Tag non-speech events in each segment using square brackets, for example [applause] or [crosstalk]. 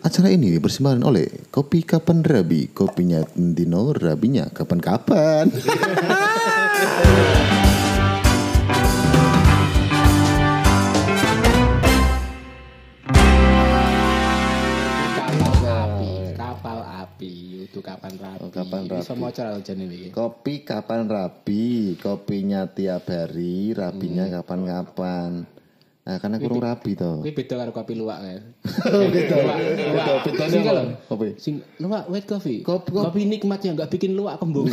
Acara ini dipersembahkan oleh Kopi Kapan Rabi. Kopinya Dino, Rabinya kapan-kapan kapan. Rapi Oh, kapan rapi. bisa mau cara aja nih Kopi Kapan Rabi Kopinya tiap hari, Rabinya Hmm. Nah karena kurang rabi toh Ini beda karo kopi luwak ya. [laughs] Beda. Luwak, Beda. Bedanya Sing apa? kalau Kopi. sing luwak white coffee. Kopi- kopi. Kopi nikmatnya enggak bikin luwak kembung.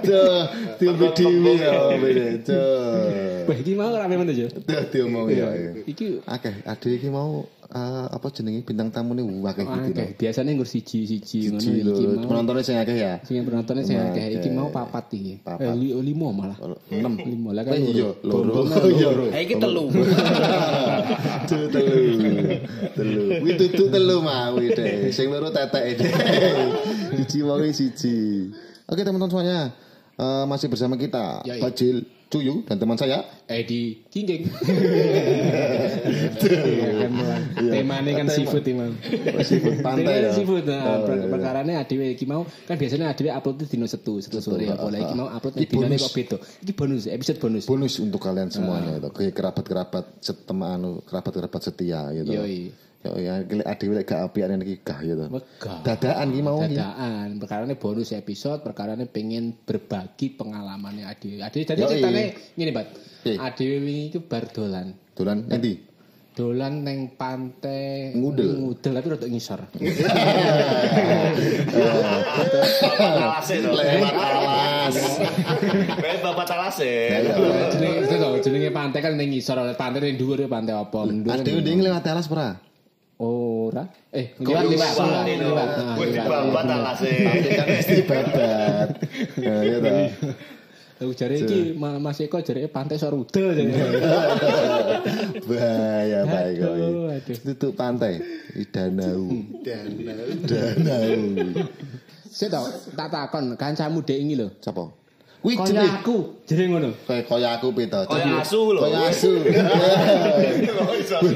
Tuh, tiup dewi ya beda Tuh Wah, iki mau rame men aja. Tuh diomong ya Iki Oke, ada iki mau eh, apa jenenge bintang tamu nih wakil gitu Oke, biasanya nggur siji-siji ngono iki penontonnya sing akeh ya. Sing penontonnya sing akeh iki mau papat iki. Papat. Eh, li- limo malah. Enam. Limo lah kan. Eh, iya, loro. Bombongan [laughs] Iya. loro. Eh iki telu. Tuh [laughs] telu. Telu. Kuwi tutu telu mau deh. Sing loro tetek deh. Siji wae siji. Oke teman-teman semuanya. Eh, masih bersama kita Yoi. Bajil Cuyu dan teman saya Edi Kingging. Temane kan Tema. seafood imam. Seafood pantai ya. seafood. Nah, Oh, per- iya. perkarane adewe iki mau kan biasanya adewe upload dino setu, setu sore apa lah iki ah, mau upload dinane bonus. kok beda. Iki bonus, episode bonus. bonus untuk kalian semuanya itu kayak kerabat-kerabat setema anu kerabat-kerabat setia gitu. Yoi. Yo ya adewe lek gak apian iki gah gitu. Wegah. Dadaan ki mau iki. Dadaan, perkarane bonus episode, perkarane pengen berbagi pengalamannya Adewe. Adewe jadi Yoi. ceritane ngene, Bat. Adewe wingi iku bar dolan. Dolan nanti. Dolan neng pantai Ngudel. ngudel tapi rada ngisor. [laughs] Talase to. Lewat alas. Kayak bapak talase. jenenge itu tau, jenenge pantai kan ning ngisor pantai ning dhuwur pantai apa ning- nding lewat alas pura. Ora eh liwat liwat liwat ini talase. Tapi kan [laughs] mesti babat. Ya toh. Aku jare iki Ma- Mas Eko jare pantai Sorudel jare. [laughs] Bahaya baik kok. Aduh, aduh. Tutup pantai di danau. Danau. Danau. Tau, tak takon kancamu dek iki lho. Siapa? Wih Kaya jeneng. aku, jare ngono. Kayak kaya aku pita. Kaya asu lho. Kaya asu. [laughs]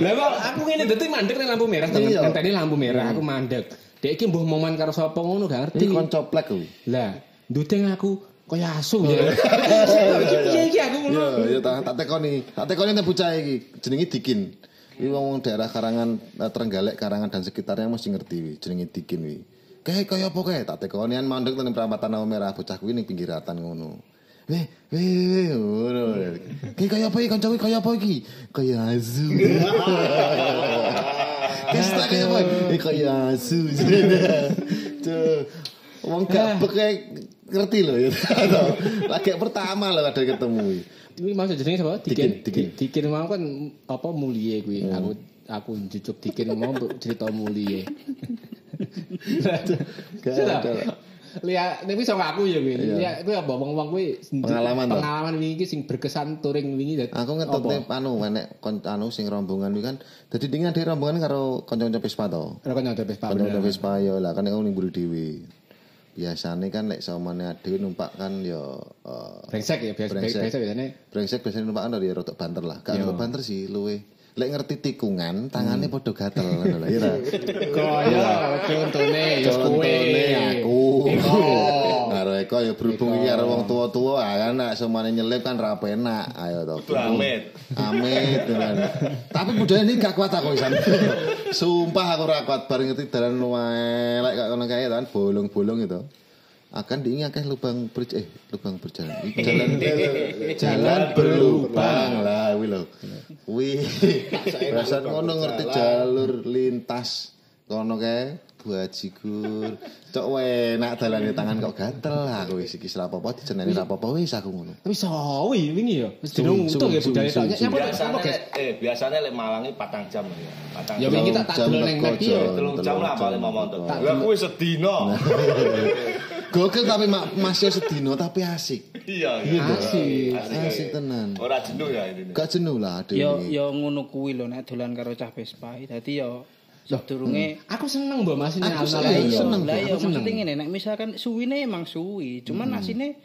Lah kok aku ngene dadi mandek ning lampu merah temen. Iya. Ngenteni lampu merah aku mandek. Dek iki mbuh momen karo sapa ngono gak ngerti. Iki konco plek kuwi. Lah, nduteng aku kaya asu ya. Iya iki aku ngono. Iya, ya tak tak tekoni. Tak tekoni nek bocah iki jenenge Dikin. Iki wong daerah Karangan eh, Trenggalek, Karangan dan sekitarnya mesti ngerti wi jenenge Dikin wi. Kayak kaya apa kae? Tak tekoni an mandek nang perapatan lampu merah bocah kuwi ning pinggiratan ngono. Weh, weh, ngono. Kayak kaya apa iki kanca kuwi kaya apa iki? Kaya asu. Kes tak kaya apa? Eh kaya asu. Tuh. Wong gak kayak ngerti loh ya. [laughs] Lagi pertama loh ada ketemu. Ini maksud jenenge sapa? Dikin, Dikin. Mau kan apa mulie kuwi. Aku aku jujuk Dikin mau cerita mulie. Gak ada. Lihat, tapi sama aku ya kuwi. Iya. Lihat kuwi apa wong-wong kuwi Pengalaman toh? pengalaman wingi iki sing berkesan touring wingi dadi Aku ngetutne anu enek kon anu sing rombongan kuwi kan. Dadi dingin ada rombongan karo kanca-kanca Vespa to. Ora kan nyadar Vespa Kanca-kanca. Vespa ya lah kan aku ning mburi dhewe. Biasane kan lek samane dhewe numpak kan ya eh, Brengsek ya biasa Brengsek. biasa biasanya brengsek biasanya numpak kan ya rodok banter lah. Gak rodok banter sih luwe. Lek ngerti tikungan, tangannya padha gatel ngono lah. Iya ta? kaya contone ya Contone aku. Karo Eko ya berhubung iki karo wong tua-tua ah, kan nek semane nyelip kan ra penak. Ayo to. Amit. Amit tenan. Tapi budaya ini gak kuat aku isan. Sumpah aku ora kuat bareng ngerti dalan elek kaya ngono kae kan bolong-bolong itu. Akan diingat akeh lubang ber eh lubang berjalan. [laughs] Jalan jalan berlubang lah kuwi lho. Kuwi [laughs] Rasane ngono ngerti jalur lintas kono kae buajigur. Cok enak dalane tangan kok gatel aku wis iki apa-apa dijeneni ora apa-apa wis aku ngono. tapi sawi wingi ya wis jeneng untung ya budaya tok nyapa nyapa guys eh biasanya lek malangi patang jam ya. Patang ya jam. wingi tak tak delok ning map iki ya Jam. Telung jam lah paling mau montor. Tak Lah kuwi sedina. [laughs] Gokil tapi mak masih sedino tapi asik. Iya, iya. asik Asik tenan. Ora jenuh ya ini. Gak jenuh lah ada Yo yo ngono kuwi lho nek dolan karo cah Vespa. Dadi yo sedurunge aku seneng mbok Mas ini Aku seneng, Lah iya, seneng, lah iya aku seneng. maksudnya ngene nek misalkan suwine emang suwi, cuman asine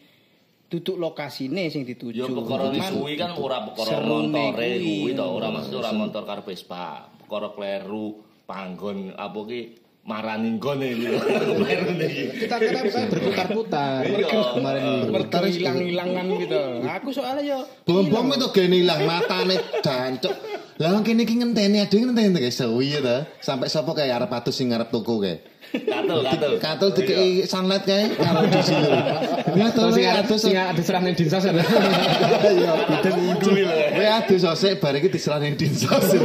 duduk lokasine sing dituju. Yo perkara suwi kan ora perkara kuwi. kuwi to, ora maksud ora motor karo Vespa. Perkara kleru panggon apa ki marani. Merune iki. [laughs] Kita kita bisa berputar-putar. Iya. Kemarin ini. Mergo hilang-hilangan gitu. Aku soalnya yo Bom-bom itu gene ilang matane jancuk. Lah kene iki ngenteni ade ngenteni guys sewi ya ta. Sampai sapa kae arep atus sing arep tuku kae. Katul, katul. Katul dikei sunlight kae karo di sini. Ya Terus sing atus sing ada serang ning dinsos ya. Iya, Kudu lho. Kowe adus sosek bar iki diserang ning dinsos.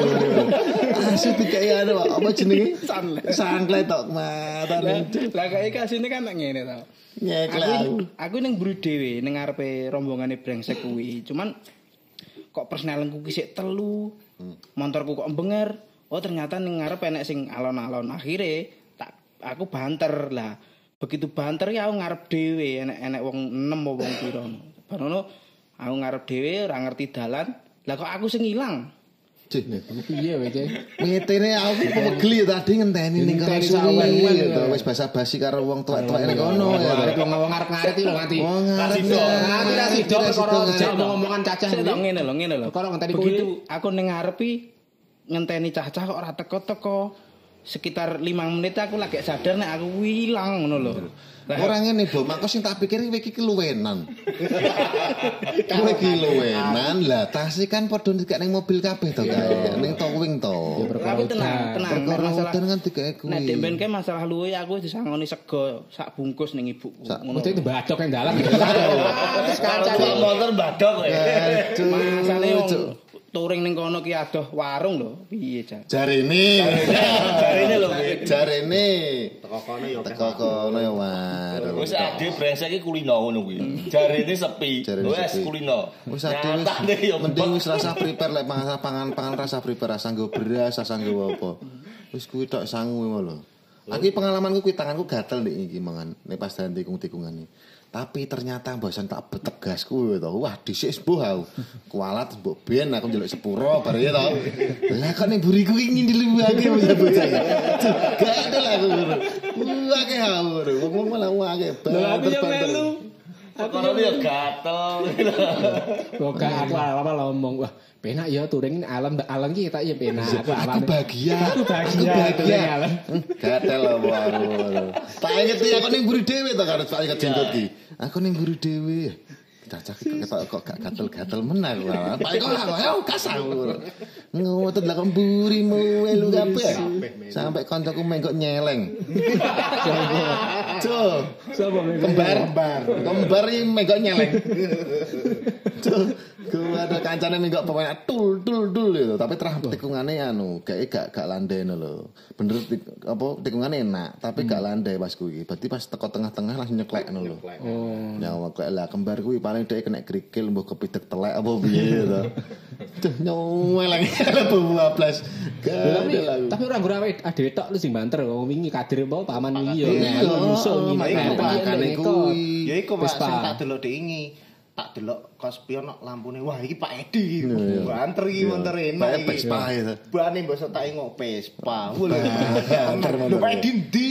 [laughs] Asu dikei anu apa jenenge? Sunlight. Sunlight tok matane. lah kayak kasine kan ngene to. Aku aku. ning mburi dhewe ning ngarepe rombongane brengsek kuwi. Cuman kok personelku ki sik telu. Motorku kok embenger. Oh ternyata ning ngarep enek sing alon-alon. Akhire tak aku banter lah. Begitu banter ya aku ngarep dhewe enek enek wong 6 apa wong pira. Bar ngono aku ngarep dhewe ora ngerti dalan. Lah kok aku sing ilang. Piye wae iki? Ngetene aku pemegeli tadi ngenteni ning kono suwi gitu. Wis basa-basi karo wong tuwek-tuwek ning kono ya. Arep wong wong ngarep-ngarep iki lho nganti. Rasido. Nganti ra sido perkara jek ngomongan cacah. Tok ngene lho, ngene lho. Perkara ngenteni Begitu kuwi. aku ning ngarepi ngenteni cah-cah kok ora teko-teko. Sekitar 5 menit aku lagi sadar nek aku ilang ngono lho. Lah Ora ngene, Bom. Aku sing tak pikir iki keluwenan. [laughs] Kowe iki luwenan. Lah tas iki kan padha dikek ning mobil kabeh to kae. Ning towing to. tapi tenang, tenang. Perkara masalah kan dikek kuwi. Nek demben ke masalah luwe aku wis disangoni sego sak bungkus ning ibuku. Ngono. Mesti itu badok yang dalam. [laughs] Terus kancane. motor badok kowe. Touring ning kono ki adoh warung lho. Piye, Jan? Jarene. Jarine lho. Jarene. Teko kono ya Teko kono ya warung. Wis ade brengsek iki kulino ngono kuwi. Sepi. Jarine Wes sepi. kulino. Wis ade wis mending wis rasa prepare lek pangan pangan rasa prepare rasa nggo beras rasa nggo apa. Wis kuwi tok sangu ngono. Aku pengalamanku kuwi tanganku gatel nek iki mangan nek pas dalan tikung-tikungane. Tapi ternyata bosan tak betegas kuwi to. Wah dhisik sepuh aku. Kualat mbok ben aku njaluk sepuro bar ya to. Lah kok ning buriku iki ngindilake bocah-bocah. Gatel aku ngono. Wah akeh aku. Wong malah akeh. Lah aku melu. Perkara ya gatel. [laughs] Kok aku awal ngomong wah penak ya touring ini alam alam ki tak ya penak. Aku bahagia. Aku bahagia, Aku alam. Gatel lah baru. Tak inget ya aku ning buri dhewe to karo tak inget jenggot ki. Aku ning buri dhewe. Cacak kok ketok kok gak gatel-gatel menang lah. Pak kok lah ayo kasar. Ngotot lah kok burimu elu kabeh. Sampai kancaku menggok nyeleng. [laughs] Tuh. Sopo Kembar, kembar. Kembar iki menggok nyeleng. Tuh. Gue ada kancane menggok pokoknya tul tul tul gitu. Tapi terah tikungane anu, kayak gak gak landai lho. Bener tik, apa tikungane enak, tapi gak landai pas kuwi. Berarti pas teko tengah-tengah langsung nyeklek lho. Oh. Nyawa klek lah kembar kuwi paling dhek kena krikil mbok kepidek telek apa piye to. [laughs] Duh. [laughs] Tapi Gatel aku. tapi ora ngurawe ade tok lu sing banter kok wingi kadir apa paman wingi ya. Iya, musuh makanya ngene. makane kuwi. Ya iku Pak Vespa. sing tak delok diingi. Tak delok kospion nok lampune. Wah iki Pak Edi iki. Iya. Banter iki Iya. montor Pak enak iki. Vespa. Bane mbok tak engok Vespa. Wah lho. Montor. Pak Edi ndi?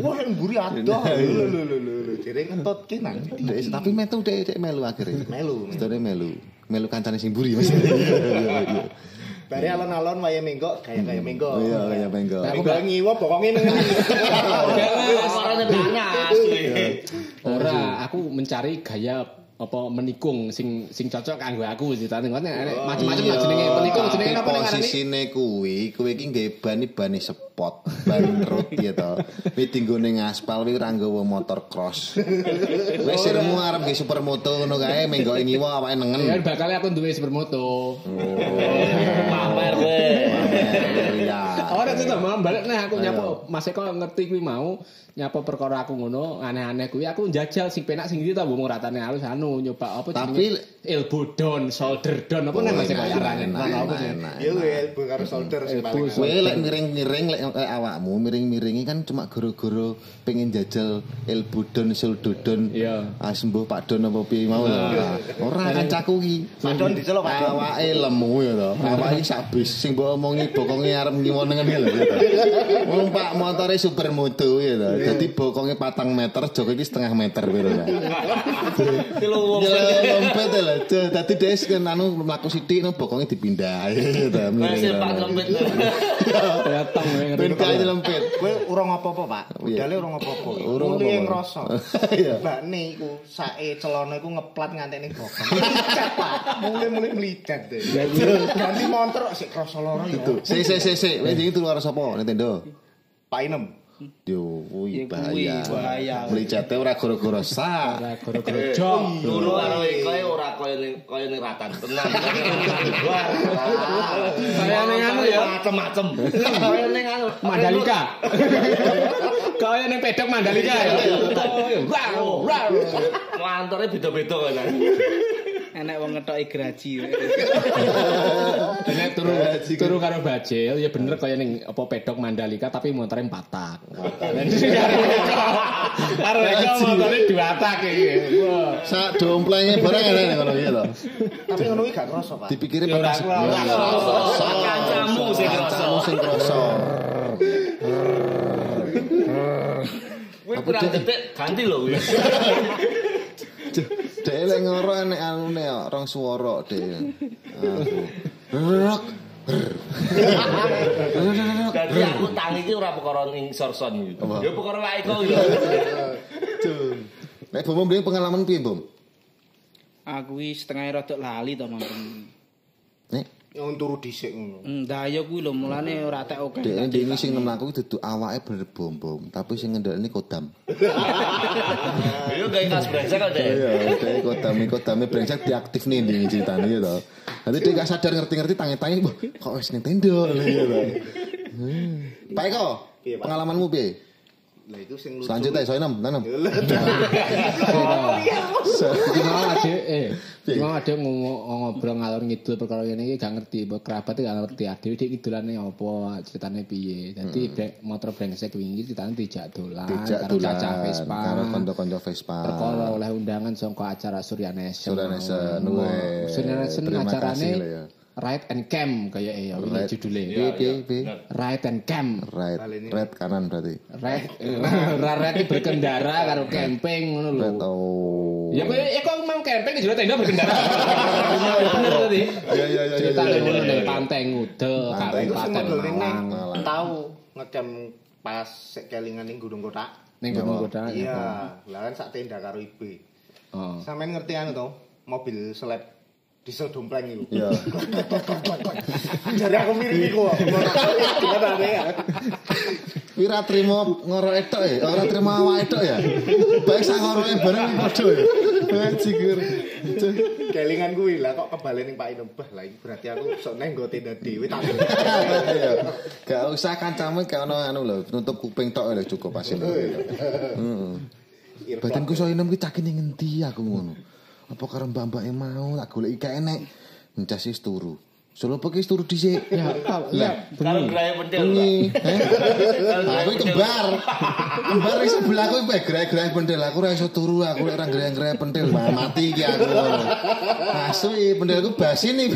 Wah yang mburi adoh. Lho lho lho lho lho. Jere ngentot ki nang. Dek, tapi metu dek dek melu akhirnya. Melu. Setone melu. Melu kancane sing buri Mas. Iya iya iya. Bare alon-alon wae minggo kaya kaya minggo. Iya kaya menggo. Minggo ngiwo bokonge nang. Ora, aku mencari gaya apa menikung sing sing cocok kanggo aku ceritane ngono nek macam-macam ya jenenge menikung jenenge apa ning Posisine kuwi, kowe iki nggawe ban [laughs] iki bane spot, ban road ya to. Kowe tinggo ning aspal kuwi ora nggawa motor cross. [laughs] Kowe sirmu arep nggih supermoto ngono kae menggo ngiwa awake ya nengen. bakal aku duwe supermoto. Pamer kowe. Iya. Ora itu mau balik nih aku nyapa Mas Eko ngerti kuwi mau nyapa perkara aku ngono aneh-aneh kuwi aku njajal sing penak sing iki ta mbok ratane halus anu nyoba apa Tapi- elbow down, shoulder down apa nang Mas Eko arane. Ya kuwi elbow karo shoulder sing paling. Kowe lek miring-miring lek lek awakmu miring-miringi kan cuma goro-goro pengen jajal elbow down, shoulder down. Iya. Ah Pak Don apa piye mau lho. Ora kancaku ki. Pak Don diceluk, Pak. Awake lemu ya to. Awake sak bis sing mbok omongi bokonge arep ngiwo angen-angen lho gitu. Numpak motore super mutu gitu. Dadi bokonge patang meter, jok iki setengah meter gitu. Kilo wong Ya lompet lho. Dadi dia kan anu mlaku sithik no bokonge dipindah gitu. Masih Pak. Datang ya, Ben kae lempet. Kowe urung apa-apa, Pak. Iya. Budale urung apa-apa. Urung Mulai apa-apa. ngrasa. [laughs] Iya. Mbakne iku sae celana iku ngeplat nganti ning bokong. Mulai-mulai melicat deh. Ganti motor sik krasa lara ya. Si si si si, kowe iki turu karo sapa? Nintendo. Pak Inem. Yo, kuwi Ya, kuwi bahaya. bahaya. Melicate ora gara-gara sak. Ora gara-gara jok. Dulu karo kowe ora koyo ning koyo ning ratan tenan. Wah. [laughs] Kaya ning anu ya. macem-macem. Koyo ning anu. Mandalika. [laughs] Kaya ning pedok Mandalika ya. Wow, wow. Mantore beda-beda kan. Enek wong ngetoki graji. Dene turu turu karo bajil ya bener kaya ning apa pedok Mandalika tapi motornya empat tak. Karo motornya dua tak iki. Wah. Sak domplenge barang enak ngono iki lho. Tapi ngono iki gak krasa, Pak. Dipikire Ya, krasa. Kancamu sing Kancamu ngrasa. sing krasa. Kuwi kurang detik ganti lho kuwi. [laughs] Dek lek ngoro enek anune kok, rong swara dek. Rok. Dadi aku tangi iki ora perkara ning sorson iki. Ya perkara wae kok iki. Nek Bom mrene pengalaman piye, Bom? Aku wis setengah rada lali to mangken. Yang turu dhisik ngono. Ndaya kuwi lho mulane ora tek oke. dek dene sing nem aku dudu awake bener bom-bom, tapi sing ngendhaleni kodam. [laughs] Yo gawe kas brengsek kok dek. Iya, dek kodam kodame brengsek diaktif nih ndi ceritane ya to. Nanti dia gak sadar ngerti-ngerti tangi-tangi, "Wah, kok wis Nintendo." Lha iya to. Hmm. Pak Eko, Pak? pengalamanmu piye? Lah itu sing lucu. Selanjutnya soal 6, 6. Gimana ada eh gimana ada ngomong ngobrol ngalor ngidul perkara ini iki gak ngerti, kerabat gak ngerti ade dik idulane apa, ceritane piye. Dadi brek motor brengsek wingi ceritane dijak dolan karo cacah Vespa. karo kanca-kanca Vespa. Perkara oleh undangan saka acara Surya Nation. Surya Nation, weh. Surya Nation Terima acarane ya. Ride and Camp kayak ya ini Right. judulnya. Piye piye piye? Ride and Camp. Right, red kanan berarti. Ride [laughs] ride berkendara karo camping ngono lho. Oh. Ya kok ya kok mau camping di jero tenda berkendara. Bener tadi. Iya iya iya. Cerita iya, iya, ngono iya. ning Pantai Ngude, Pantai Malang. Malang. tahu ngecam pas sek kelingan ning Gunung Kotak. Ning Gunung Kuda. Iya, lah kan sak tenda karo ibu. Oh. Sampeyan ngerti anu to, mobil seleb diesel dompleng iku. Iya. [laughs] Jare aku mirip iku. Katane ya. Kuwi ra trimo ngoro etok ya, ora trimo awak etok ya. Baik sak ngoroe bareng padha ya. Cikur. Kelingan kuwi lah kok kebalen ning Pak Inem. Bah, lah iki berarti aku sok neng nggo tenda dhewe tak. [laughs] Gak usah kancamu gak ono anu lho, nutup kuping tok lho cukup asin. Heeh. Badanku so inem ki caki ning ngendi aku ngono. Apa karo mbak-mbak yang mau tak goleki gak enek. Mencas wis turu. Solo peki turu dhisik. Ya, Pak, ya, bengi. grahe pentil. Bengi. [laughs] Eh? Aku kembar. Kembar di sebelahku iki gerak-gerak pentil. Aku ora iso turu, aku ora gerak-gerak pentil mati iki aku. Asu iki pentilku basi nih.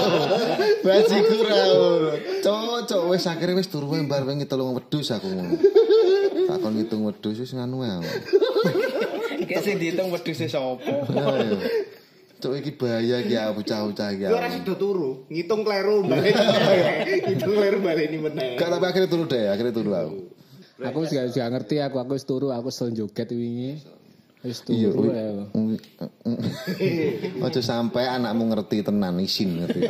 [laughs] Bajiku ra. Cocok wis akhire wis turu wae mbar wingi telung wedhus aku ngono. Takon ngitung wedhus wis nganu ae. Kayak sing diitung wedhus sapa. [laughs] Ayo. Cok iki bahaya iki aku bocah-bocah iki. Gue ora sido turu, ngitung kleru balik. [laughs] Ngitung kleru balik ini meneh. Gak tapi akhirnya turu deh, akhirnya turu aku. Aku wis gak ngerti aku aku turu, aku sel joget wingi. Iya, ya. Ojo [laughs] sampai anakmu ngerti tenan isin ngerti.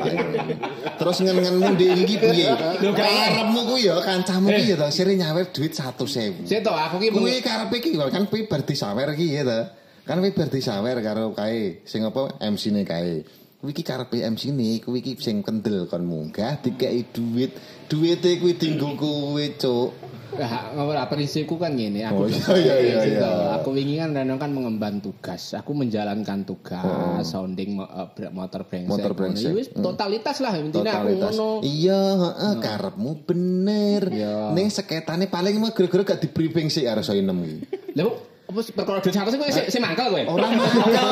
Terus ngen-ngenmu ndek iki piye? Karepmu ku ya kancamu ki ya to sire nyawer duit 100.000. Sik to aku ki Kuwi karepe ki kan kuwi bar disawer ki ya to. Kan kuwi bar disawer karo kae sing apa MC-ne kae. Kuwi ki karepe MC-ne kuwi ki sing kendel kon munggah dikeki duit. Duite kuwi dinggo kuwi, Cuk. Nah, prinsipku kan gini, Oh, aku iya, iya, iya, Gitu. iya. Aku wingi kan Reno kan mengemban tugas. Aku menjalankan tugas sounding mo- bre- motor brengsek. Motor brengsek. Ya wis totalitas lah intinya aku ngono. Iya, heeh, karepmu bener. Iya. Ning seketane paling mah gara-gara gak di briefing sih Soinem iki. Lha apa perkara duit satu sih kowe sik mangkel kowe? Ora mangkel.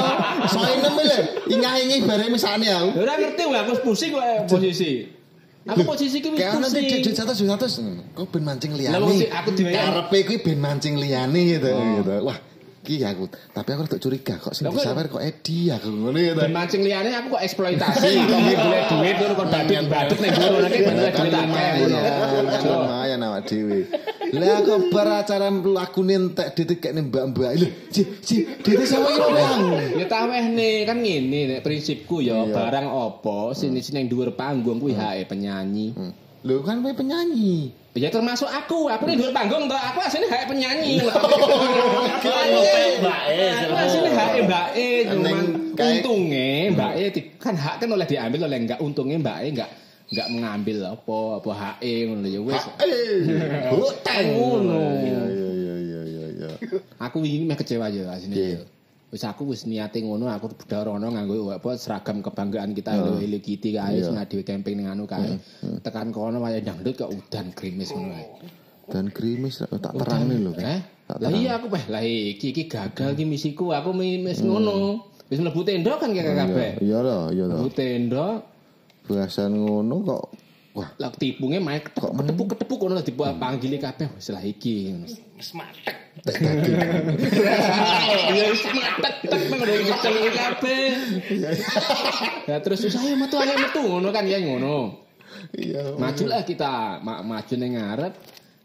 Soinem lho, ingah-ingi bare misane aku. Ora ngerti kowe aku pusing kowe posisi. Aku posisi ki wis Kayak ana pusing. cek cek atas cek atas. Kok ben mancing liyane. Lah, aku dhewe Karepe kuwi ben mancing liyane gitu gitu. Wah, ki aku. Tapi aku rada curiga kok sing kok- disawer kok Edi aku ngono. Dan mancing liane aku kok eksploitasi, kok golek duit ngono kon badut badut ning nanti Kan golek duit akeh ngono. lumayan, awak dhewe. Lah kok bar acara lakune entek ditekekne mbak-mbak. Lho, si si dhewe sama iki wong. Ya wehne kan ngene nek prinsipku ya barang apa sini sini yang dhuwur panggung kuwi hake penyanyi. Lho kan kowe penyanyi. Ya termasuk aku, aku dhuwur panggung to, aku asline hake [laughs] penyanyi. Mbak E. Aku asline hake Mbak E, cuman Neng kayak- untunge Mbak E di- kan hak kan oleh diambil oleh enggak untungnya Mbak E enggak enggak mengambil apa apa HE ngono lho ya wis. Eh, hutang ngono. Iya iya iya iya. Aku wingi meh kecewa ya asine. Iya. Wis aku wis niate ngono aku budal rono nganggo apa seragam kebanggaan kita Hello Hello Kitty kae Iya. sing dhewe camping ning anu kae. Tekan kono waya dangdut kok udan krimis ngono kae. Dan krimis tak terang nih lho. Eh? Lah iya aku peh lah iki iki gagal iki misiku aku mi- wis ngono. Wis mlebu tenda kan kayak kabeh. Iya lah, iya lah. Mlebu tenda Bahasan ngono kok lah tipunge main ketepuk ketepuk ketepuk ngono dipanggili kabeh wis lah iki. ngono. [laughs] Wis matek. Ya wis matek tek ngono kecel kabeh. [laughs] Ya terus susah ya metu ayo metu ngono kan ya ngono. iya. Majulah kita ma maju ning ngarep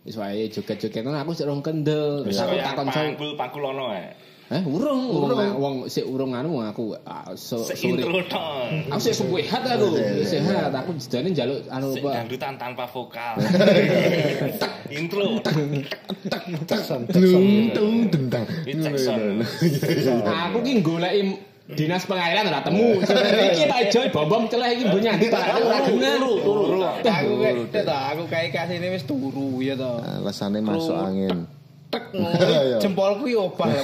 wis wae joget-jogetan aku sik rong kendel. Terus aku takon saya pangkul pangkul ono ae. Eh, urung, urung, wong sik urung anu aku ah, so, sore. Aku sik sehat aku, sehat. Aku jedane njaluk anu apa? dangdutan tanpa vokal. [laughs] Intro. Dung dung dendang. It Jackson. Aku ki goleki dinas pengairan ora temu. [laughs] Iki Pak Joy bom-bom celeh iki mbok nyandi Pak. Ora. Turu. Aku kayak aku kayak kasine wis turu ya to. Alasane masuk angin. Tek Iya. ngono. Jempolku yo obah lah.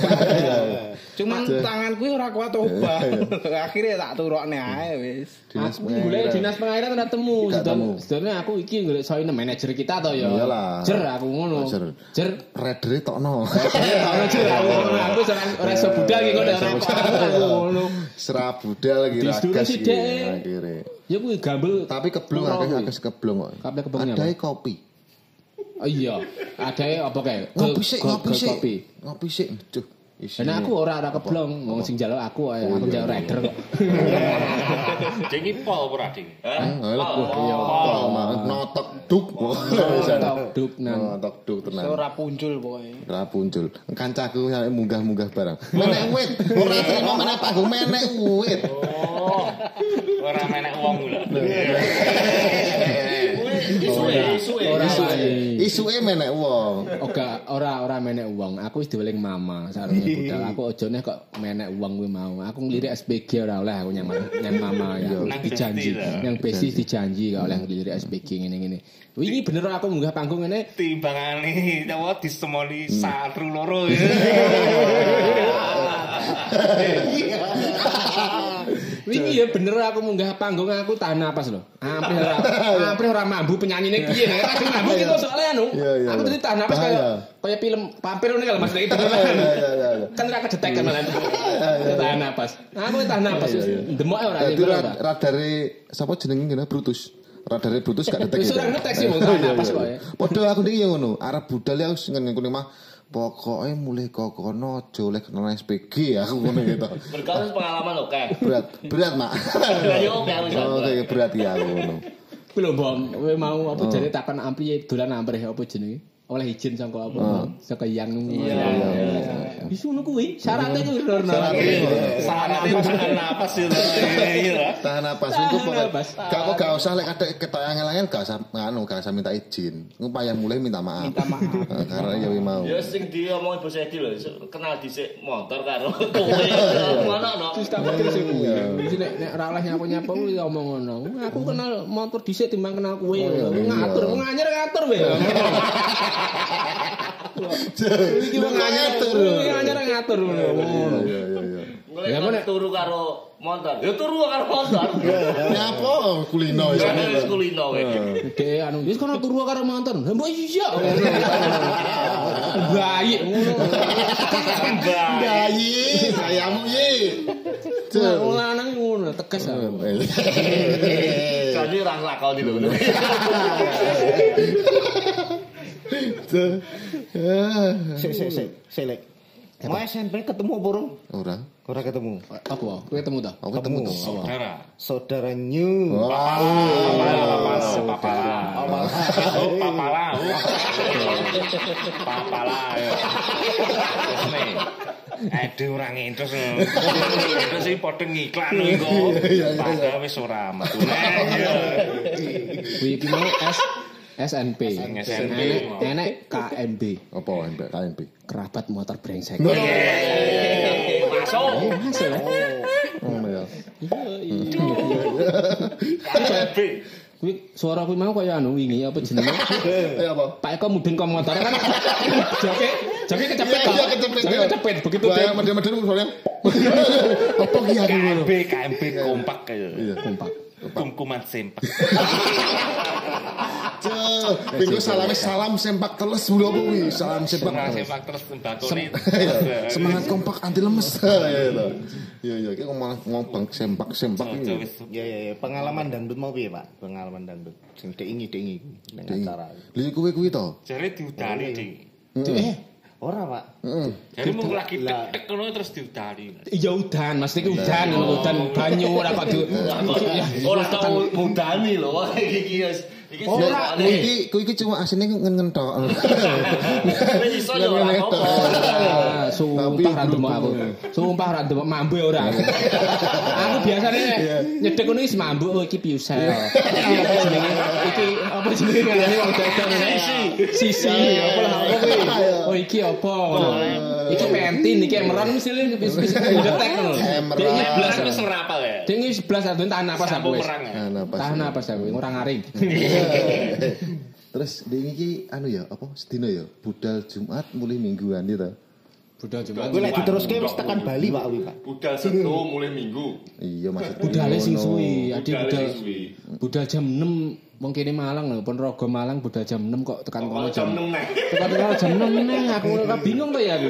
Cuman tanganku ora kuat obah. [laughs] Akhirnya tak turokne ae wis. Dinas Aku goleki dinas pengairan ora temu. Sedone aku iki golek soine manajer kita to ya. Iyalah. Jer aku ngono. Jer. Redere tokno. [laughs] Ora jer aku ngono. Aku ora ora iso budal iki kok apa ngono. Serabudal lagi Disuruh ragas iki. Ya kuwi gambel Tapi keblung Ora, akeh akeh keblung kok. Kabeh keblungnya Adae kopi. Oh iya, ada apa kayak Ngopi sik, ngopi sik. Ngopi sik. Duh. Dan aku ora ora keblong, wong sing njaluk aku ae, aku njaluk rider kok. Iki pol ora ding? Oh, iya, pol banget. notok duk. Tok [laughs] duk nang. Notok duk tenan. Ora muncul pokoke. Ora muncul. Kancaku sampe munggah-munggah barang. Menek wit. Ora terima menek panggung menek wit. Oh. Ora menek wong lho. [laughs] Isuke. Ora Isuke- menek wong. Oga, ora ora menek uang. Aku wis diweling mama sarune budal. Aku ojone kok menek uang kuwi mau. Aku ngelirik SPG ora oleh aku nyang nyang mama ya. Nang dijanji. Yang besi dijanji gak oleh ngelirik SPG ngene-ngene. Wingi bener aku munggah panggung ngene. Timbangane apa disemoni satru loro [laughs] Wingi ya bener aku munggah panggung aku tahan napas lho. Hampir ora [laughs] hampir ora mambu penyanyine piye nek kadang mambu iki kok soalnya anu. Iya, iya, Aku iya. tadi tahan napas kayak kayak film vampir ngono kalau Mas Nek itu. Iya, iya, iya, iya. Kan ora kedetek kan malah. Tahan napas. Aku tahan napas. Demok ora Dadi radare sapa jenenge ngene Brutus. Radare Brutus gak detek. Wis ora ngetek sih, wong tahan Iya, napas iya, kok iya. ya. Padha aku niki ya ngono. Arab budal ya wis ngene kuwi mah Pokoknya mulai kokono aja oleh kenal SPG aku ngono gitu. Berkali pengalaman Kak. Berat, berat mak. [laughs] Yo, oke, oke. Oh, Oke, berat ya aku ngono. Kuwi lho, Bom. Kowe mau Oh. apa jane takon ampli dolan ampreh apa jenenge? Oleh izin saka apa? Saka yang Iya. Wis ngono kuwi. Syaratnya kuwi lho. Tahan napas itu. Iya. Tahan napas Tahan iku pokoknya napas. gak kok gak usah lek kadek ketok angel-angel gak usah nganu gak usah minta izin. Engko payah mulai minta maaf. Minta maaf. Nah, [laughs] Karena ya mau. Ya sing diomongi Bos Edi lho, kenal dhisik motor karo [laughs] kowe. Ngono no. Terus tak pikir sih kuwi. Wis nek nek ora oleh nyapu-nyapu kuwi ngomong ngono. Aku kenal motor dhisik timbang kenal kowe. Ngatur, nganyar ngatur wae. [laughs] Iki wong nganyar ngatur. Ngatur ngono. Iya iya iya. Mulai Ya, kon nek- turu karo motor. Ya turu karo motor. Nyapa kulino iso. Ya wis kulino kowe. Dek anu wis kono turu karo. Lah mbok iya. Bayi ngono. Bayi, sayamu ye. Wong lanang ngono tegas. ah. Jadi orang lakoni lho. Sik sik sik, sik lek. Mau SMP ketemu apa urung? Ora. Ora ketemu. Apa? Kowe ketemu ta? Aku ketemu tuh. Saudara. Saudara New. Papala, papala. Papala. Papala. ya. Terus nih. Aduh ora ngentos. Terus iki padha ngiklan iku. Padahal wis ora metu. Kuwi iki mau S SNP. SNP. Enek enek KMB. Apa KMP? Kerabat motor brengsek. Masuk. Masuk. Oh ya. Kuwi suara kuwi mau kaya anu wingi apa jenenge? Eh [laughs] apa? Pak Eko mudeng kok motor kan. [laughs] Joke joke kecepet. Iya, iya, kecepet, Joke iya. kecepet begitu dia medem-medem soalnya. [laughs] Apa ki ngono? KMB, KMB kompak kayak. Iya. kompak. Kumkuman sempak. Ceh, minggu salam salam sempak teles dulu apa wi? Salam sempak Sempak teles. sempak terus tembakau nih. Semangat kompak anti lemes. [laughs] Iya iya. Iya iya, ngomong ngomong sempak sempak iki. Ya ya ya, pengalaman dangdut mau piye, Pak? Pengalaman dangdut. Sing deingi deingi ning acara. Lha kuwi kuwi to. Jadi diudari ding. Eh, Ora, Pak. Heeh. Jadi mau lagi tek kono terus diudari. iya udan, mesti ki udan, udan banyu ora kok di. Ya, Ora tau mudani lho. Wah, [laughs] Iki wis iki Ora, kuwi iki kuwi iki cuma asine ngen-ngen tok. [laughs] Wis iso ora apa. Ah, Sumpah ra ndemok aku. Sumpah ra ndemok mambu ora aku. [laughs] Aku biasane nyedek ngono wis mambu oh iki piusel. Iki apa jenenge? Iki apa jenenge ngarani wong dadan sisi. Sisi apa lah apa kuwi? Oh iki apa ngono. Iki pentin iki emeran mesti [laughs] wis wis ngetek ngono. Emeran. Iki blas. Kan wis rapal ya. Dek iki 11 adun tahan napas aku wis. ya. Nah, napas. Tahan napas aku ora ngaring. [laughs] Terus di iki anu ya, apa sedina ya? Budal Jumat mulai mingguan gitu. Budal Jumat. Gue lek diteruske wis tekan Bali, Pak, wi, Pak. Budal setu mulai minggu. Iya maksudnya. Budale sing suwi, adi budal. Budal jam 6 wong kene Malang lho, Ponorogo Malang budal jam 6 kok tekan kono jam jam 6 nek. Tekan kono jam 6 neh, aku ora [laughs] bingung to ya aku.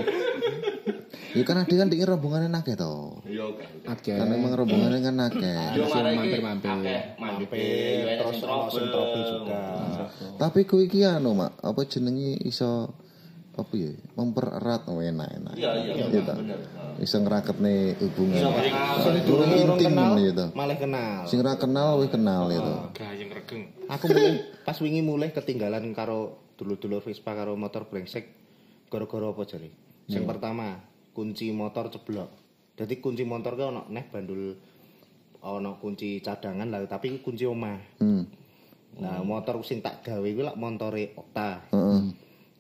Ya kan ada kan dingin rombongannya nake to. Iya kan. Oke. Karena emang rombongannya kan nake. Yo mampir-mampir. mampir. Mampir, terus ono trouble juga. Tapi kuwi iki anu mak, apa jenenge iso apa ya mempererat oh, enak enak. Iya iya. Iya ta. Iso ngraketne hubungan. Sing Durung durung intim gitu. malah kenal. Sing ra kenal wis kenal gitu. Gayeng regeng. Aku mulai, pas wingi mulai ketinggalan karo dulur-dulur Vespa karo motor brengsek gara-gara apa jare? Sing pertama, kunci motor ceblok. Jadi kunci motor ki ono neh bandul ono kunci cadangan lah tapi kunci omah. Hmm. Nah, motor sing tak gawe kuwi lak montore Okta. Heeh.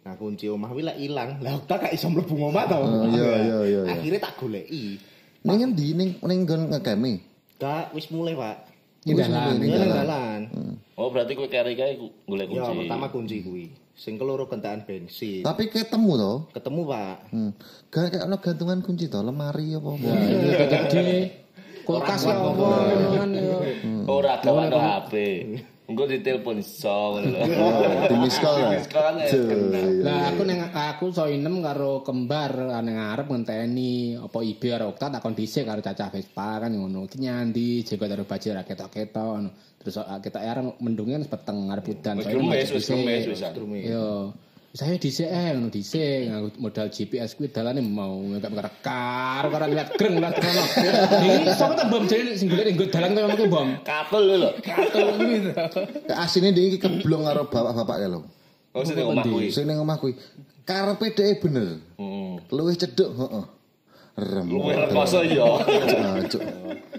Nah, kunci omah kuwi lak ilang. Lah Okta gak iso mlebu omah to. Oh, iya, iya, iya, iya. Akhirnya tak goleki. Ning endi ning ning nggon ngekeme? Gak wis mulai, Pak. Ini dalan. Ning Ini dalan. dalan. Oh berarti kowe kari kae golek Ya, kunci. pertama kunci kuwi. Sing keloro kentaan bensin. Tapi ketemu to. Ketemu, Pak. Hmm. Gak kayak ono gantungan kunci to, lemari apa apa. Iya gede. Kulkas ya apa ngono kan ya. Ora gawe HP. Engko ditelepon ngono lho. [laughs] Di miss call ya. Miss call kan ya, Duh, kena. iya. Lah aku neng aku so inem karo kembar ning ngarep ngenteni apa ibe karo Okta takon dhisik karo cacah Vespa kan ngono. Ki nyandi jenggot karo baju ra ketok-ketok. Terus ah, kita areng mendungnya wis peteng ngarep udan. Wis macet wis gemes, wis ah. Yo. Saya dhisik eh ngono dhisik modal GPS kuwi dalane mau enggak merekar karo lihat greng lihat krono. Iki sok ta bom jane sing golek nggo dalan koyo ngono bom. Katul lho. Katul kuwi. Asine dia iki keblong karo bapak-bapak ya lho. Oh sing omah kuwi. Sing ning omah kuwi. Karepe dhek bener. Heeh. Luwih cedhek, heeh. Rem. Luwih rekoso ya. Cuk.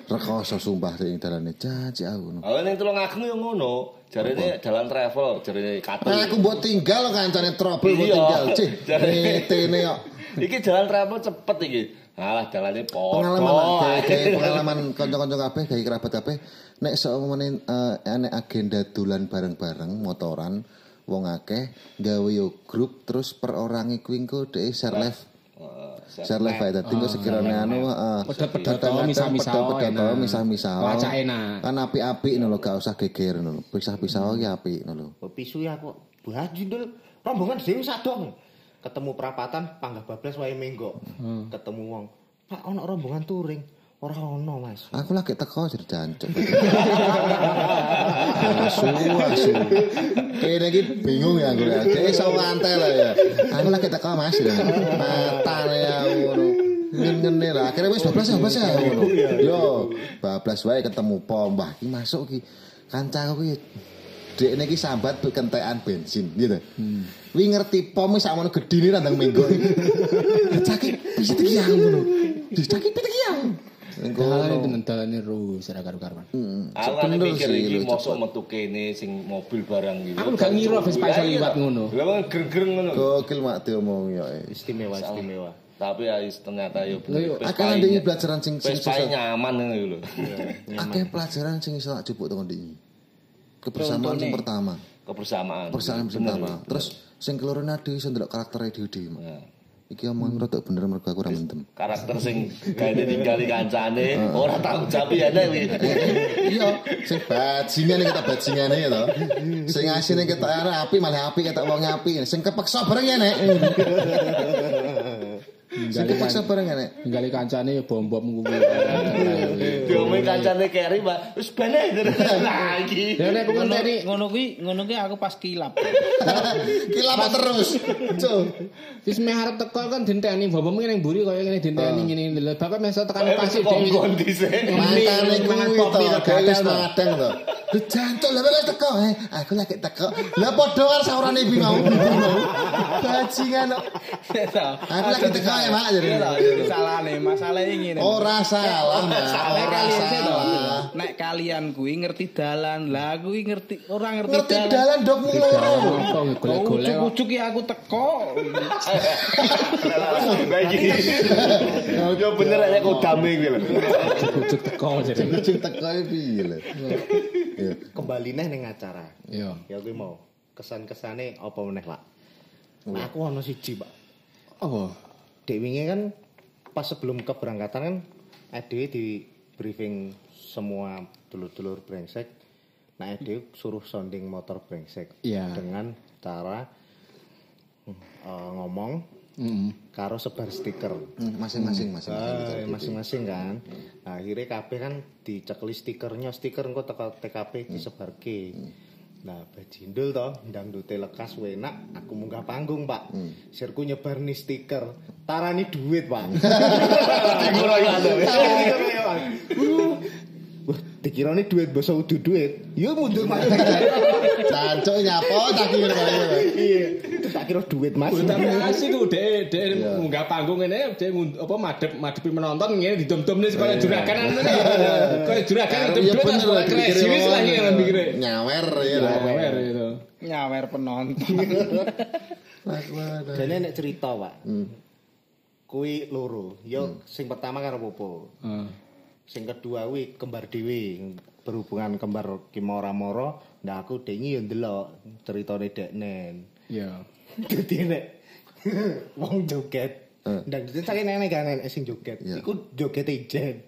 Rekoso sumpah sing dalane caci aku. Oh ning Tulung Agung yo ngono. Jarene dalan travel, jarene. Nah, aku mbok tinggal kancane trouble mbok Iya. tinggal. Cih, [laughs] Jare- tene kok. Iki jalan travel cepet iki. Alah dalane padha. Pengalaman pengalaman kanca-kanca kabeh kayak kerabat kabeh nek seumene eh, nek agenda dolan bareng-bareng motoran wong akeh gawe yo grup terus per orang kuwi engko dhek share live share live ae dadi engko sekirane anu heeh. Kadang-kadang misah-misah misah-misah. Enak. Kan apik-apik ngono lho, gak usah geger ngono lho. Pisah-pisah ki apik ngono lho. Oh, pisu ya kok. Baju ndul rombongan dhewe sadok. Ketemu perapatan panggah bablas wae menggo. Ketemu wong. Pak ono rombongan touring. Ora ono, Mas. Aku lagi teko jadi jancuk. asu asu. Kene iki bingung ya aku ya. Cek iso ngantel lah ya. Aku lagi teko Mas. Matane ya ngono. Ngene lah. Akhirnya wis bablas ya bablas ya ngono. Yo, bablas wae ketemu pom. Wah, iki masuk iki. Kancaku iki Dek ini sambat kentekan bensin gitu. Wi ngerti pom wis sakmono gedine nandang minggu. Cakik bisa iki yang ngono. Dicakik yang. Tenan dalane ru ora karo-karuan. Bener mikir sih, iki mosok metu kene sing mobil barang gitu. Aku gak ngira Vespa iso liwat ngono. Lah kan gereng ngono. Gokil mak diomong ya. eh. Istimewa, istimewa. Tapi ya ternyata yo bener. Akeh ndek pelajaran sing sing nyaman ngono lho. Akeh pelajaran sing iso tak jupuk tekan ndek. Kebersamaan yang pertama. Kebersamaan. Kebersamaan pertama. Terus sing keloro nadi iso ndelok karakter dhewe Iki omong rada bener mergo aku ora mendem. Karakter sing gawe tinggali kancane ora tanggung jawab ya nek. Iya, sing bajingan kita bajingan ya to. Sing asine kita api malah api kata wong api. Sing kepeksa bareng ya nek. Sing kepeksa bareng ya nek. Tinggali kancane ya bom-bom kuwi. [laughs] Diomong kancane keri, Pak. Wis bene Lah [laughs] iki. Ya nek Ngono ngenteni ngono kuwi ngono kuwi aku pas kilap. [laughs] Kilap terus. Cuk. wis meh arep teko kan dinteni bom-bom ngene mburi kaya ngene dinteni ngene lho. Bapak meso tekan pasti dhewe. Mangan kuwi to, gatel madang to. Jantuk lha wis teko eh. Aku lagi teko. Lah padha karo saurane ibu mau. Bajingan kok. Aku lagi teko ya, Mak. Jadi oh, salah nih, masalah ini. Salah. Ora salah. Nek kalian kuwi ngerti dalan, lah kuwi ngerti ora ngerti, dalan. Ngerti dalan dok ngono. Ucuk-ucuk aku teko. yo bener nek kodame kuwi lho. Ucuk teko jadi. Ucuk teko eh, piye lho. [laughs] Iya. Kembali neh ning acara. Iya. Ya kuwi mau kesan-kesane apa meneh, Pak? Nah, aku ono siji, Pak. Apa? Dek wingi kan pas sebelum keberangkatan kan Ade di briefing semua dulur-dulur brengsek. Nah, Ade suruh sounding motor brengsek Iya. dengan cara eh, ngomong Heeh. Karo sebar stiker. Hmm, Masing-masing masing-masing. Ah, masing-masing kan. Nah, akhirnya kabeh kan dicekli stikernya, stiker engko teko TKP disebarke. Nah, bajindul toh, dangdute lekas enak, aku munggah panggung, Pak. Sirku nyebar nih stiker, tarani duit, Pak. [laughs] [laughs] Wah, dikira nih duit basa udu duit. Yo mundur Pak. [laughs] Cancuk nyapo tak kira Iya, tak kira duit, Mas. Tapi asik ku dhek dhek munggah panggung ngene dhek ngun- apa madhep madhepi penonton ngene didom-domne supaya juragan ngene. Kaya juragan Iya didom-dom supaya kreasi lah. Nyawer ya. Lawer itu. Nyawer penonton. Dene nek cerita, Pak. Kuwi loro. Yo sing pertama karo Popo. Heeh. Sing kedua kuwi kembar dhewe. Berhubungan kembar ki moro-moro, ndak aku dengi yo ndelok ceritane deknen. Iya. Dadi [laughs] nek [laughs] wong joget. Ndak dadi sakit nenek kan nek sing joget. Iya. Iku joget ijen.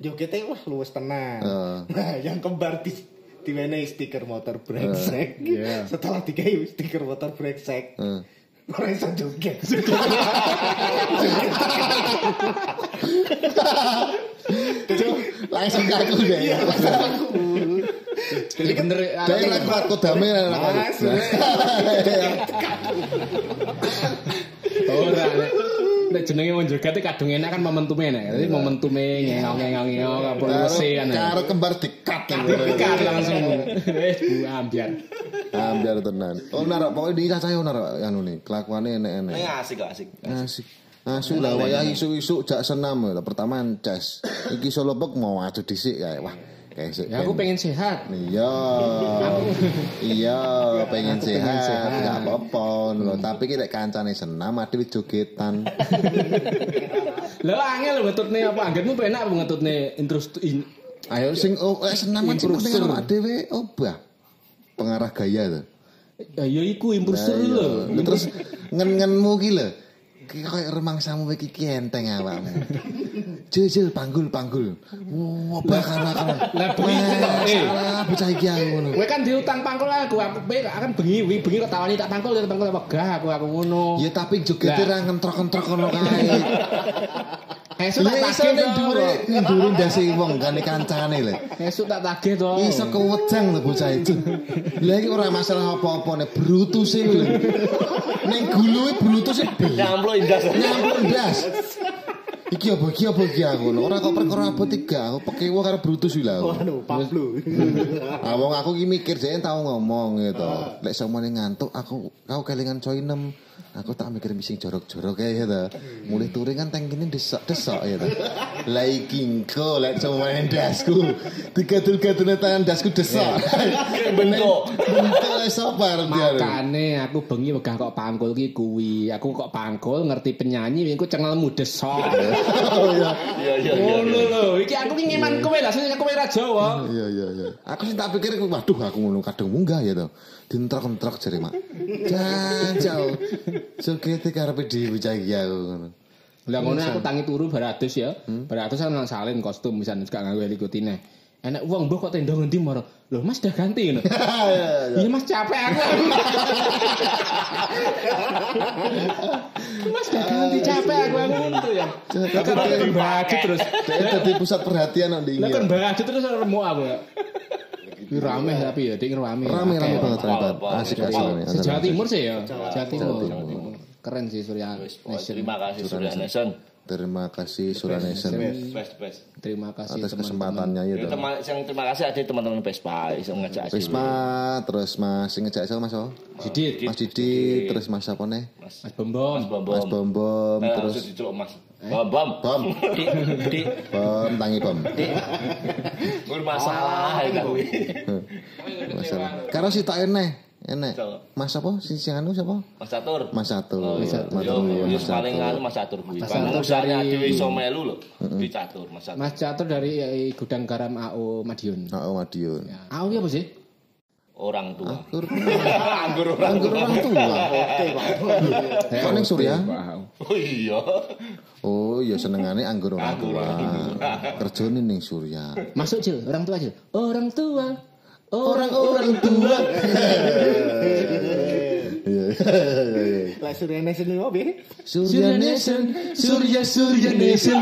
Jogetnya wah luwes tenang. Heeh. [laughs] Nah, yang kembar di diwenehi stiker motor brengsek. Iya. Setelah dikai stiker motor brengsek. Heeh. Ora iso joget. Langsung kaku deh. Jadi bener lagu Mas, ora nek nek jenenge wong joget iki kadung enak kan momentume nek. Dadi momentume ngengong-ngengong apa luwese kan. Karo kembar dikat kan. Dekat langsung. Wis bu ambiar. Ambiar tenan. Oh narak pokoknya di cacahe narak anu nih kelakuannya enek-enek. Ini asik kok asik. Asik. Asu lah wayah isu-isu jak senam lah. Pertama ces. Iki solo bek mau adu dhisik kae. Wah, kayak. Ya aku pengen sehat. Iya. iya, pengen sehat, enggak apa-apa lho. Tapi ki nek kancane senam ade jogetan. [laughs] Lah angel ngetutne apa anggitmu penak apa ngetutne intrus in, Ayo sing oh, eh, senam aja penting Improviser. awak dhewe obah. Pengarah gaya tuh. Ya ya iku impulsor iya. lho. Terus ngen-ngenmu ki lho. Koyo remangsamu iki ki enteng awakmu. Jil jil panggul panggul. Wah, bakar bakar. Lah, bengi eh. Bocah iki aku ngono. Kowe kan diutang pangkul aku, aku akan bengi bengi kok tawani tak pangkul tak pangkul wegah aku aku ngono. Ya tapi jogete ra ngentrok-kentrok ngono kae. [laughs] Esuk tak tagih to. ning dhuwure ndase wong kan kancane lho. Esuk tak tagih to. Iso kewejang lho bocah itu. Lah iki ora masalah apa-apa nek brutus e lho. Ning guluwe brutus e Nyampluk indah. nyampluk ndas. Iki apa iki apa iki aku. Ora kok perkara apa tiga aku pekewo karo brutus iki lho. aku. Waduh, Pablo. [laughs] Ah wong aku ki mikir jek tau ngomong gitu. Lek samane ngantuk aku kau kelingan coy 6. Aku tak mikir misi jorok-jorok kayak gitu. Mulai touring kan tang kene desok-desok gitu. Lah iki engko lek samane dasku. Digadul-gadul tangan dasku desok. Bentuk. Bentuk sopar dia. Makane aku bengi wegah kok pangkul ki kuwi. Aku kok pangkul ngerti penyanyi engko cengelmu desok. Oh [laughs] iya. Iya iya iya. Ngono lho, iki aku ki ngeman kowe lah, sing kowe ra Jawa. Iya iya iya. Aku sih tak pikir waduh aku ngono kadang munggah ya to. Dientrok-entrok jare mak. Jancau. Sugete karepe dhewe cah iki aku ngono. Lah ngono aku tangi turu baratus ya. Baratus kan nang salin kostum misalnya gak nganggo helikotine. Enak wong mbok kok tenda ngendi moro. Loh Mas udah ganti ngono. [laughs] Iya Mas capek aku. [laughs] mas udah ganti capek aku ngono ya. Kan baju terus. Dadi pusat perhatian nang Lah dingin. kan baju terus remuk aku ya. Rame tapi ya, dik rame. Rame rame banget rame. Asik asik Jawa Timur sih ya. Jawa Timur. Keren sih Surya Nation. Terima kasih Surya Nation. Terima kasih Best best. Terima kasih atas teman-teman. kesempatannya ya teman, yang terima kasih ada teman-teman Vespa ngajak asli. Risma terus Mas sing ngejak sama Mas oh. Didit, Mas Didi terus Mas apa nih? Mas Bombom. Mas Bom Mas Bom Bom Eh, terus Mas. Bom bom. Bom Dik, dik, Bom tangi Bom. Kuwi masalah ya kuwi. Masalah. Karo si tak. Enek. Siapa? Mas apa? Sing sing anu siapa? Mas Catur. Mas Satu. Mas Matur Yo, nuwun, yo Mas paling anu Mas Catur kuwi. Mas usahanya dari- dhewe iso melu lho. Di Catur Mas Catur. Mas Catur dari eh, Gudang Garam AO Madiun. Oh, Madiun. AO apa sih? Orang tua. Anggur [laughs] Anggur orang anggur orang tua. Kok [laughs] ning Surya? Oh iya. Oh, ya senengane anggur orang Anggur tua. orang Kerjane ning Surya. Masuk Cil, orang tua Cil. Orang tua. Orang-orang tua. Iya. [laughs] Lah Surya Nation ini apa? Surya Nation, Surya Surya Nation.